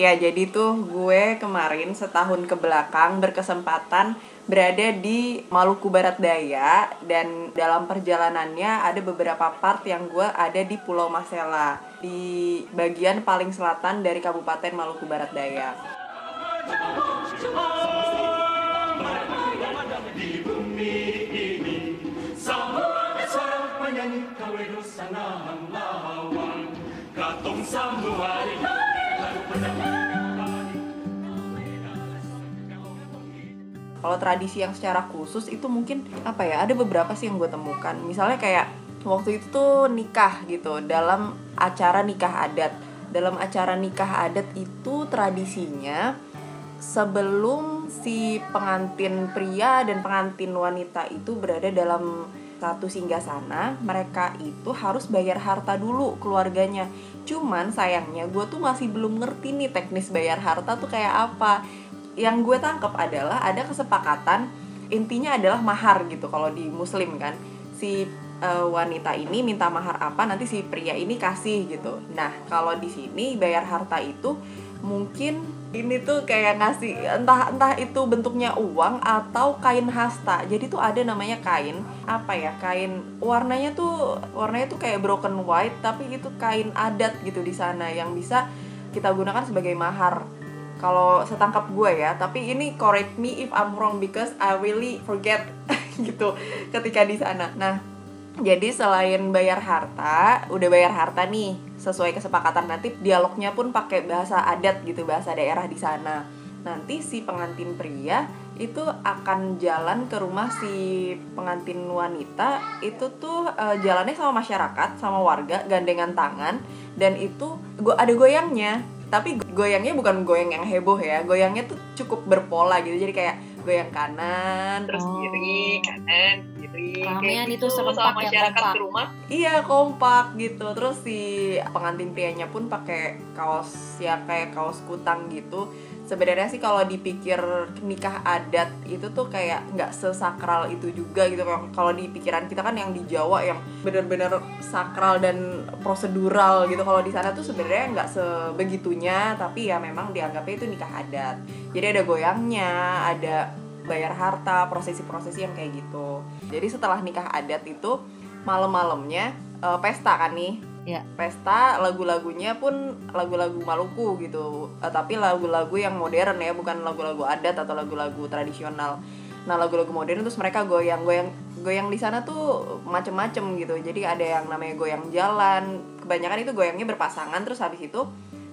Ya, jadi tuh gue kemarin setahun ke belakang berkesempatan berada di Maluku Barat Daya dan dalam perjalanannya ada beberapa part yang gue ada di Pulau Masela di bagian paling selatan dari Kabupaten Maluku Barat Daya. Di kalau tradisi yang secara khusus itu mungkin apa ya ada beberapa sih yang gue temukan. Misalnya kayak waktu itu tuh nikah gitu dalam acara nikah adat. Dalam acara nikah adat itu tradisinya sebelum si pengantin pria dan pengantin wanita itu berada dalam satu singgah sana mereka itu harus bayar harta dulu keluarganya. Cuman sayangnya gue tuh masih belum ngerti nih teknis bayar harta tuh kayak apa yang gue tangkap adalah ada kesepakatan intinya adalah mahar gitu kalau di muslim kan. Si uh, wanita ini minta mahar apa nanti si pria ini kasih gitu. Nah kalau di sini bayar harta itu mungkin ini tuh kayak ngasih entah entah itu bentuknya uang atau kain hasta. Jadi tuh ada namanya kain apa ya kain warnanya tuh warnanya tuh kayak broken white tapi itu kain adat gitu di sana yang bisa kita gunakan sebagai mahar kalau setangkap gue ya tapi ini correct me if I'm wrong because I really forget gitu ketika di sana. Nah jadi selain bayar harta udah bayar harta nih sesuai kesepakatan. Nanti dialognya pun pakai bahasa adat gitu bahasa daerah di sana. Nanti si pengantin pria itu akan jalan ke rumah si pengantin wanita. Itu tuh uh, jalannya sama masyarakat sama warga gandengan tangan. Dan itu gua ada goyangnya tapi goyangnya bukan goyang yang heboh ya goyangnya tuh cukup berpola gitu. Jadi kayak goyang kanan terus oh. kiri kanan kiri kayak gitu, itu sama ya, masyarakat kompak. di rumah. Iya kompak gitu. Terus si pengantin prianya pun pakai kaos ya kayak kaos kutang gitu sebenarnya sih kalau dipikir nikah adat itu tuh kayak nggak sesakral itu juga gitu kalau di pikiran kita kan yang di Jawa yang benar-benar sakral dan prosedural gitu. Kalau di sana tuh sebenarnya nggak sebegitunya tapi ya memang dianggapnya itu nikah adat. Jadi ada goyangnya ada bayar harta prosesi-prosesi yang kayak gitu. Jadi setelah nikah adat itu malam-malamnya uh, pesta kan nih ya. pesta lagu-lagunya pun lagu-lagu Maluku gitu. Uh, tapi lagu-lagu yang modern ya bukan lagu-lagu adat atau lagu-lagu tradisional. Nah lagu-lagu modern terus mereka goyang goyang goyang di sana tuh macem-macem gitu. Jadi ada yang namanya goyang jalan. Kebanyakan itu goyangnya berpasangan terus habis itu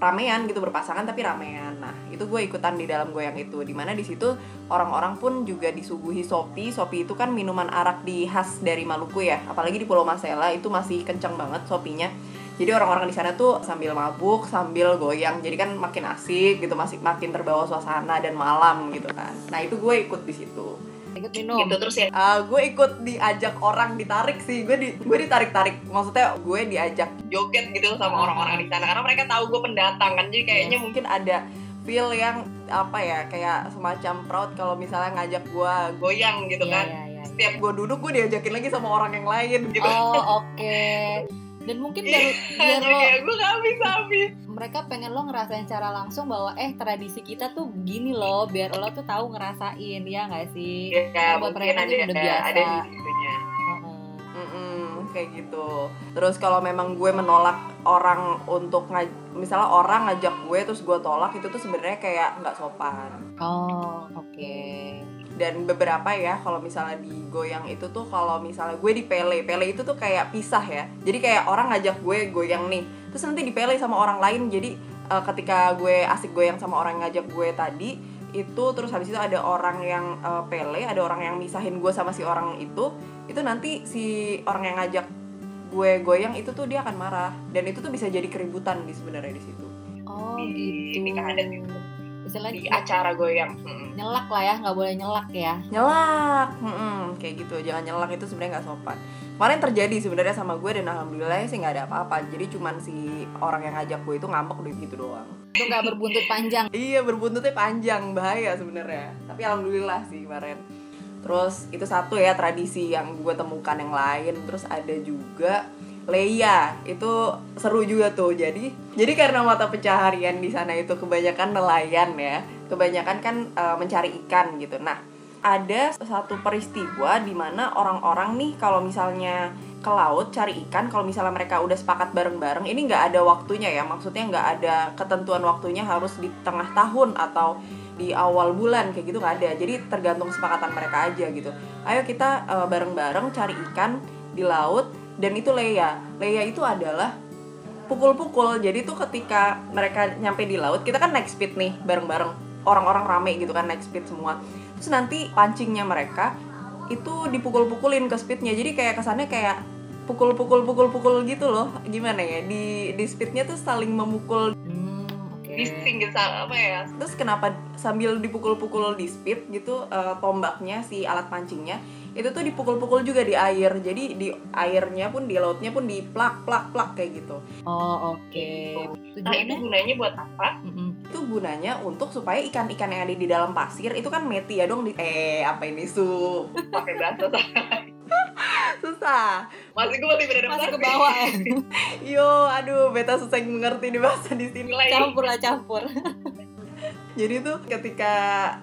ramean gitu berpasangan tapi ramean. Nah itu gue ikutan di dalam goyang itu. Di mana di situ orang-orang pun juga disuguhi sopi sopi itu kan minuman arak di khas dari Maluku ya. Apalagi di Pulau Masela itu masih kencang banget sopinya jadi orang-orang di sana tuh sambil mabuk sambil goyang. Jadi kan makin asik gitu masih makin terbawa suasana dan malam gitu kan. Nah itu gue ikut di situ. Ikut minum. Gitu terus ya? Uh, gue ikut diajak orang ditarik sih. Gue di gue ditarik tarik maksudnya gue diajak joget gitu sama orang-orang di sana. Karena mereka tahu gue pendatang kan jadi kayaknya yes. mungkin ada feel yang apa ya kayak semacam proud kalau misalnya ngajak gue goyang gitu yeah, kan. yeah, yeah, setiap gue duduk gue diajakin lagi sama orang yang lain gitu. Oh oke. Okay. dan mungkin dari biar lo gue gak bisa habis mereka pengen lo ngerasain secara langsung bahwa eh tradisi kita tuh gini loh biar lo tuh tahu ngerasain ya nggak sih? Ya, buat mereka tuh udah biasa. ada situnya kayak gitu. Terus kalau memang gue menolak orang untuk ngaj misalnya orang ngajak gue terus gue tolak itu tuh sebenarnya kayak nggak sopan. Oh oke. Okay dan beberapa ya kalau misalnya di goyang itu tuh kalau misalnya gue di pele pele itu tuh kayak pisah ya. Jadi kayak orang ngajak gue goyang nih terus nanti di pele sama orang lain. Jadi uh, ketika gue asik goyang sama orang yang ngajak gue tadi itu terus habis itu ada orang yang uh, pele ada orang yang misahin gue sama si orang itu itu nanti si orang yang ngajak gue goyang itu tuh dia akan marah. Dan itu tuh bisa jadi keributan di sebenarnya di situ. Oh di, gitu. nikah adat itu istilahnya di acara goyang hmm. nyelak lah ya nggak boleh nyelak ya. Nyelak hmm, kayak gitu jangan nyelak itu sebenarnya nggak sopan. Kemarin terjadi sebenarnya sama gue dan alhamdulillah sih nggak ada apa-apa. Jadi cuman si orang yang ngajak gue itu ngambek gitu doang itu nggak berbuntut panjang. Iya berbuntutnya panjang bahaya sebenarnya. Tapi alhamdulillah sih kemarin. Terus itu satu ya tradisi yang gue temukan yang lain. Terus ada juga Leia. Itu seru juga tuh. Jadi jadi karena mata pencaharian di sana itu kebanyakan nelayan ya. Kebanyakan kan e, mencari ikan gitu. Nah ada satu peristiwa di mana orang-orang nih kalau misalnya ke laut cari ikan kalau misalnya mereka udah sepakat bareng-bareng ini nggak ada waktunya ya. Maksudnya nggak ada ketentuan waktunya harus di tengah tahun atau di awal bulan kayak gitu nggak ada. Jadi tergantung kesepakatan mereka aja gitu. Ayo kita uh, bareng-bareng cari ikan di laut dan itu Leia. Leia itu adalah pukul-pukul. Jadi tuh ketika mereka nyampe di laut kita kan naik speed nih bareng-bareng. Orang-orang rame gitu kan naik speed semua terus nanti pancingnya mereka itu dipukul-pukulin ke speednya. Jadi kayak kesannya kayak pukul-pukul pukul-pukul gitu loh. Gimana ya di di speednya tuh saling memukul. Gitu apa ya? Terus kenapa sambil dipukul-pukul di speed gitu uh, tombaknya si alat pancingnya itu tuh dipukul-pukul juga di air. Jadi di airnya pun di lautnya pun di plak plak plak kayak gitu. Oh oke. Okay. nah itu gunanya buat apa? Mm -hmm. itu gunanya untuk supaya ikan-ikan yang ada di dalam pasir itu kan meti ya dong di eh apa ini? Su pakai bahasa susah. Masih gue masih benar masih ke bawah ya yo aduh beta susah mengerti di bahasa di sini. Campur lah campur jadi tuh ketika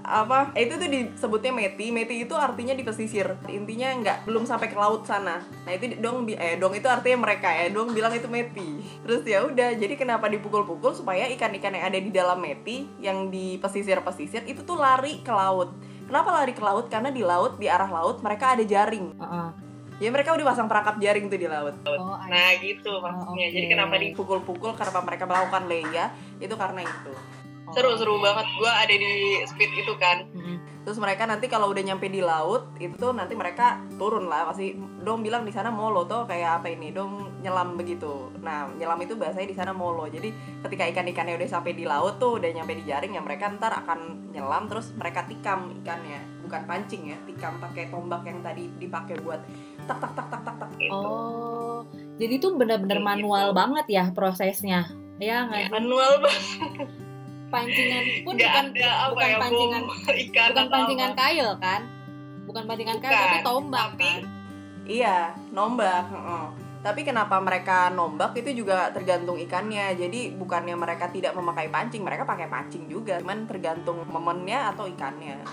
apa itu tuh disebutnya meti. Meti itu artinya di pesisir intinya nggak belum sampai ke laut sana. Nah itu dong eh dong itu artinya mereka ya. Dong bilang itu meti. Terus ya udah jadi kenapa dipukul-pukul supaya ikan-ikan yang ada di dalam meti yang di pesisir-pesisir itu tuh lari ke laut. Kenapa lari ke laut? Karena di laut di arah laut mereka ada jaring. Uh -uh ya mereka udah pasang perangkap jaring tuh di laut. Oh, nah gitu maksudnya. Oh, okay. Jadi kenapa dipukul-pukul kenapa mereka melakukan leya itu karena itu. Seru-seru oh, banget gue ada di speed itu kan. Mm-hmm. Terus mereka nanti kalau udah nyampe di laut itu nanti mereka turun lah pasti dong bilang di sana molo tuh kayak apa ini dong nyelam begitu. Nah nyelam itu bahasanya di sana molo. Jadi ketika ikan-ikannya udah sampai di laut tuh udah nyampe di jaring ya mereka ntar akan nyelam terus mereka tikam ikannya bukan pancing ya tikam pakai tombak yang tadi dipakai buat tak tak tak tak tak tak gitu. Oh, jadi itu benar-benar manual gitu. banget ya prosesnya. Ya nggak? Ya, manual banget. Pancingan pun gak bukan ada apa bukan ya, pancingan ikan bukan pancingan apa. kail kan? Bukan pancingan bukan, kail tapi tombak tapi, kan? Iya, nombak. Uh Tapi kenapa mereka nombak itu juga tergantung ikannya. Jadi bukannya mereka tidak memakai pancing, mereka pakai pancing juga. Cuman tergantung momennya atau ikannya.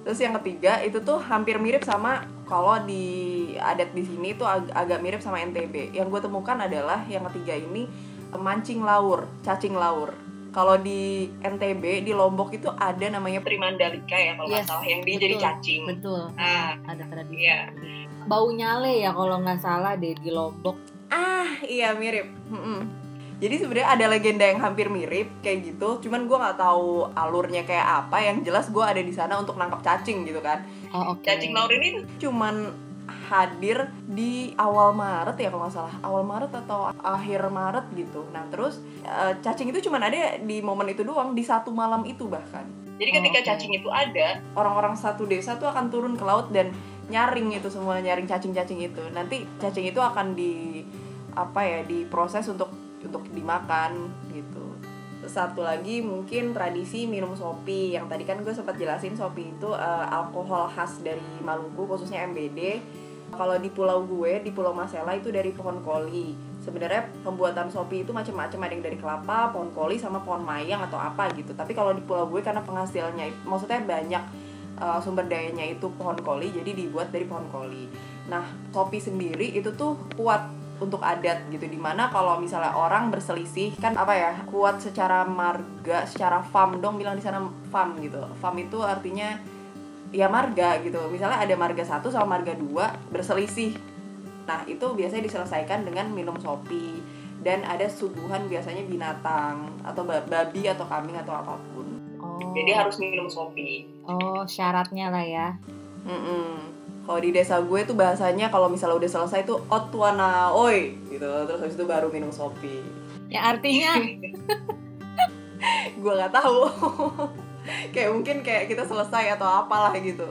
Terus yang ketiga itu tuh hampir mirip sama kalau di adat di sini tuh ag agak mirip sama NTB. Yang gue temukan adalah yang ketiga ini mancing laur, cacing laur. Kalau di NTB di Lombok itu ada namanya primandalika ya kalau yes, salah yang dia jadi cacing. Betul. Ah, ada tradisi. Iya. Bau nyale ya kalau nggak salah deh di Lombok. Ah, iya mirip. Mm -mm jadi sebenarnya ada legenda yang hampir mirip kayak gitu cuman gue nggak tahu alurnya kayak apa yang jelas gue ada di sana untuk nangkap cacing gitu kan oh, okay. cacing laur ini cuman hadir di awal Maret ya kalau nggak salah. Awal Maret atau akhir Maret gitu. Nah terus uh, cacing itu cuman ada di momen itu doang di satu malam itu bahkan. Jadi ketika oh, cacing itu ada orang-orang satu desa tuh akan turun ke laut dan nyaring itu semua nyaring cacing-cacing itu. Nanti cacing itu akan di apa ya diproses untuk untuk dimakan gitu. Satu lagi mungkin tradisi minum sopi yang tadi kan gue sempat jelasin sopi itu uh, alkohol khas dari Maluku khususnya MBD kalau di pulau gue di pulau Masela itu dari pohon koli. Sebenarnya pembuatan sopi itu macam-macam. Ada yang dari kelapa pohon koli sama pohon mayang atau apa gitu. Tapi kalau di pulau gue karena penghasilnya maksudnya banyak uh, sumber dayanya itu pohon koli jadi dibuat dari pohon koli. Nah sopi sendiri itu tuh kuat untuk adat gitu. Di mana kalau misalnya orang berselisih kan apa ya kuat secara marga secara fam dong bilang di sana fam gitu. Fam itu artinya ya marga gitu. Misalnya ada marga satu sama marga dua berselisih. Nah itu biasanya diselesaikan dengan minum sopi dan ada suguhan biasanya binatang atau babi atau kambing atau apa pun. Oh. jadi harus minum sopi oh syaratnya lah ya. Mm -mm kalau di desa gue tuh bahasanya kalau misalnya udah selesai tuh otwana oi gitu. Terus habis itu baru minum sopi ya artinya gue nggak tahu kayak mungkin kayak kita selesai atau apalah gitu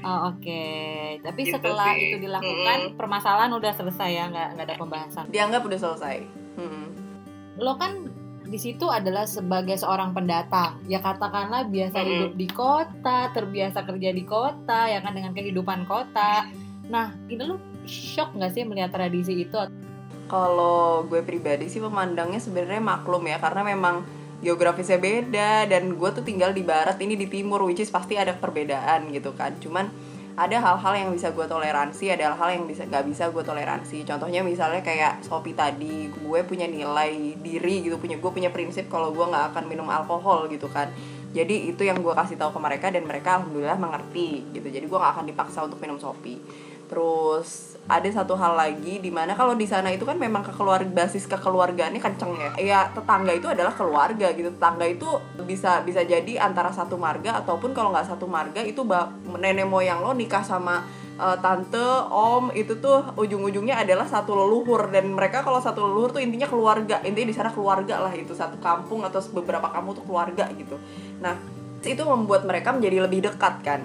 Oh oke, okay. tapi gitu setelah sih. itu dilakukan hmm. permasalahan udah selesai ya, nggak nggak ada pembahasan. Dianggap udah selesai. Hmm. Lo kan di situ adalah sebagai seorang pendatang ya katakanlah biasa mm -hmm. hidup di kota terbiasa kerja di kota ya kan dengan kehidupan kota nah ini lu shock nggak sih melihat tradisi itu kalau gue pribadi sih memandangnya sebenarnya maklum ya karena memang geografisnya beda dan gue tuh tinggal di barat ini di timur which is pasti ada perbedaan gitu kan. Cuman ada hal-hal yang bisa gue toleransi ada hal-hal yang bisa nggak bisa gue toleransi. Contohnya misalnya kayak Sopi tadi gue punya nilai diri gitu punya gue punya prinsip kalau gue nggak akan minum alkohol gitu kan. Jadi itu yang gue kasih tahu ke mereka dan mereka alhamdulillah mengerti gitu. Jadi gue nggak akan dipaksa untuk minum Sopi terus ada satu hal lagi di mana kalau di sana itu kan memang kekeluarga basis kekeluargaannya kenceng ya. Ya tetangga itu adalah keluarga gitu. Tetangga itu bisa bisa jadi antara satu marga ataupun kalau nggak satu marga itu nenek moyang lo nikah sama uh, tante om itu tuh ujung-ujungnya adalah satu leluhur. Dan mereka kalau satu leluhur tuh intinya keluarga. Intinya di sana keluarga lah itu. Satu kampung atau beberapa kampung tuh keluarga gitu. Nah itu membuat mereka menjadi lebih dekat kan.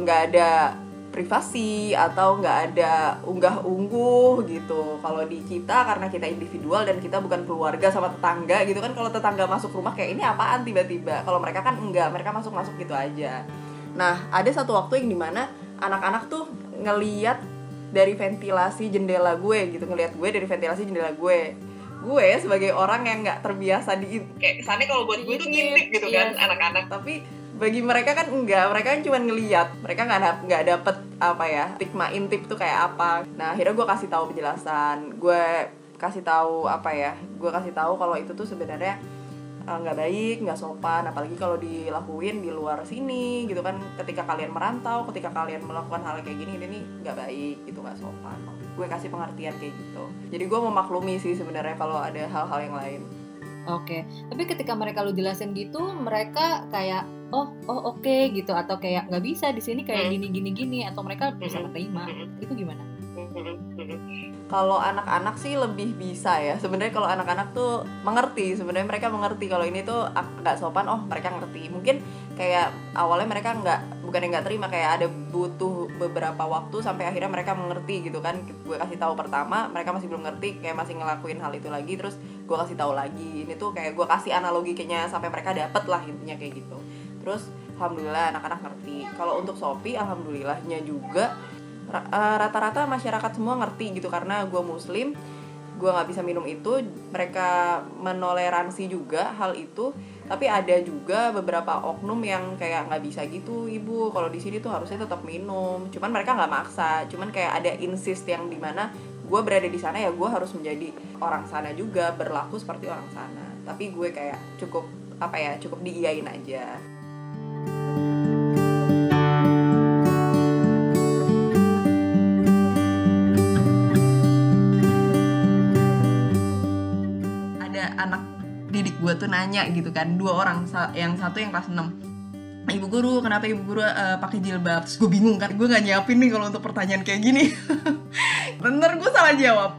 Nggak ada privasi atau nggak ada unggah ungguh gitu. Kalau di kita karena kita individual dan kita bukan keluarga sama tetangga gitu kan kalau tetangga masuk rumah kayak ini apaan tiba-tiba? Kalau mereka kan enggak mereka masuk masuk gitu aja. Nah ada satu waktu yang di mana anak-anak tuh ngeliat dari ventilasi jendela gue gitu ngeliat gue dari ventilasi jendela gue. Gue sebagai orang yang nggak terbiasa di kayak kesannya kalau buat gue tuh ngintip gitu kan anak-anak. Tapi bagi mereka kan enggak mereka kan cuma ngeliat. Mereka nggak dap nggak dapet apa ya stigma intip tuh kayak apa. Nah akhirnya gue kasih tahu penjelasan. Gue kasih tahu apa ya gue kasih tahu kalau itu tuh sebenarnya eh, nggak uh, baik nggak sopan. Apalagi kalau dilakuin di luar sini gitu kan. Ketika kalian merantau ketika kalian melakukan hal kayak gini ini nggak baik itu nggak sopan. Gue kasih pengertian kayak gitu. Jadi gue memaklumi sih sebenarnya kalau ada hal-hal yang lain. Oke, tapi ketika mereka lu jelasin gitu, mereka kayak oh oh oke okay, gitu atau kayak nggak bisa di sini kayak hmm. gini gini gini atau mereka bisa hmm. menerima itu gimana? Kalau anak-anak sih lebih bisa ya. Sebenarnya kalau anak-anak tuh mengerti. Sebenarnya mereka mengerti kalau ini tuh nggak sopan. Oh mereka ngerti. Mungkin kayak awalnya mereka nggak bukan yang nggak terima kayak ada butuh beberapa waktu sampai akhirnya mereka mengerti gitu kan. Gue kasih tahu pertama mereka masih belum ngerti kayak masih ngelakuin hal itu lagi terus gue kasih tahu lagi. Ini tuh kayak gue kasih analogi kayaknya sampai mereka dapet lah intinya kayak gitu terus alhamdulillah anak-anak ngerti. Kalau untuk Shopee alhamdulillahnya juga eh, rata-rata masyarakat semua ngerti gitu. Karena gue muslim gue nggak bisa minum itu. Mereka menoleransi juga hal itu. Tapi ada juga beberapa oknum yang kayak nggak bisa gitu ibu. Kalau di sini tuh harusnya tetap minum. Cuman mereka nggak maksa. Cuman kayak ada insist yang di mana gue berada di sana ya gue harus menjadi orang sana juga berlaku seperti orang sana. Tapi gue kayak cukup apa ya cukup diiyain aja tuh nanya gitu kan. Dua orang yang satu yang kelas 6 ibu guru kenapa ibu guru uh, pakai jilbab? Terus gue bingung kan gue gak nyiapin nih kalau untuk pertanyaan kayak gini. Bener gue salah jawab.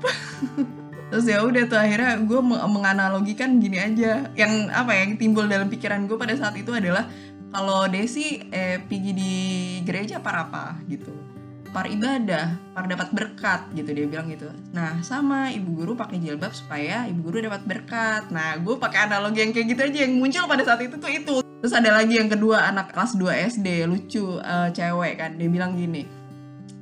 Terus ya udah tuh akhirnya gue menganalogikan gini aja. Yang apa ya, yang timbul dalam pikiran gue pada saat itu adalah kalau Desi eh pergi di gereja para apa gitu par ibadah, par dapat berkat gitu dia bilang gitu. Nah sama ibu guru pakai jilbab supaya ibu guru dapat berkat. Nah gue pakai analogi yang kayak gitu aja yang muncul pada saat itu tuh itu. Terus ada lagi yang kedua anak kelas 2 SD lucu uh, cewek kan dia bilang gini,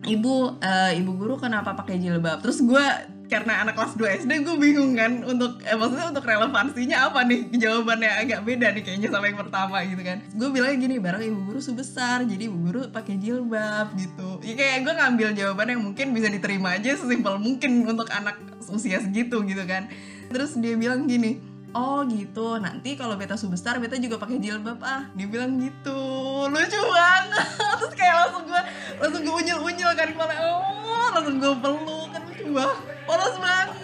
ibu uh, ibu guru kenapa pakai jilbab? Terus gue karena anak kelas 2 SD gue bingung kan untuk eh, maksudnya untuk relevansinya apa nih? Jawabannya agak beda nih kayaknya sama yang pertama gitu kan. Gue bilang gini barang ibu guru sebesar jadi ibu guru pakai jilbab gitu. Ya kayak gue ngambil jawaban yang mungkin bisa diterima aja sesimpel mungkin untuk anak usia segitu gitu kan. Terus dia bilang gini oh gitu. Nanti kalau beta subestar beta juga pakai jilbab ah. Dia bilang gitu. Lucu banget. Terus kayak langsung gue langsung gue unyil unyil kan kepala oh langsung gue peluk kan. Lucu banget. Polos banget.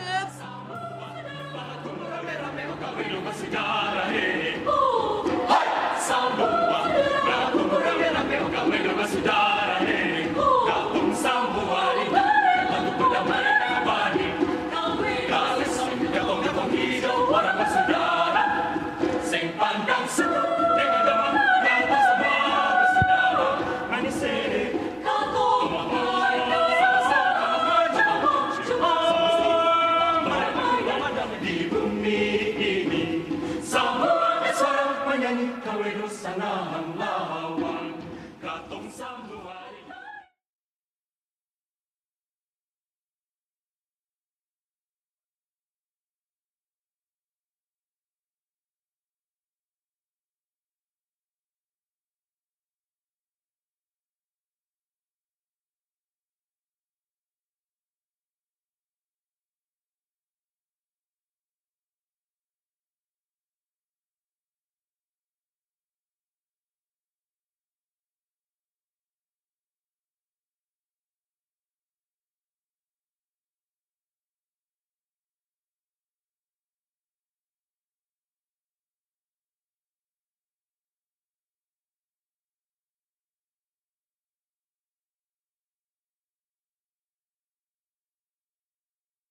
kawedu sanga hanglawan katong samduan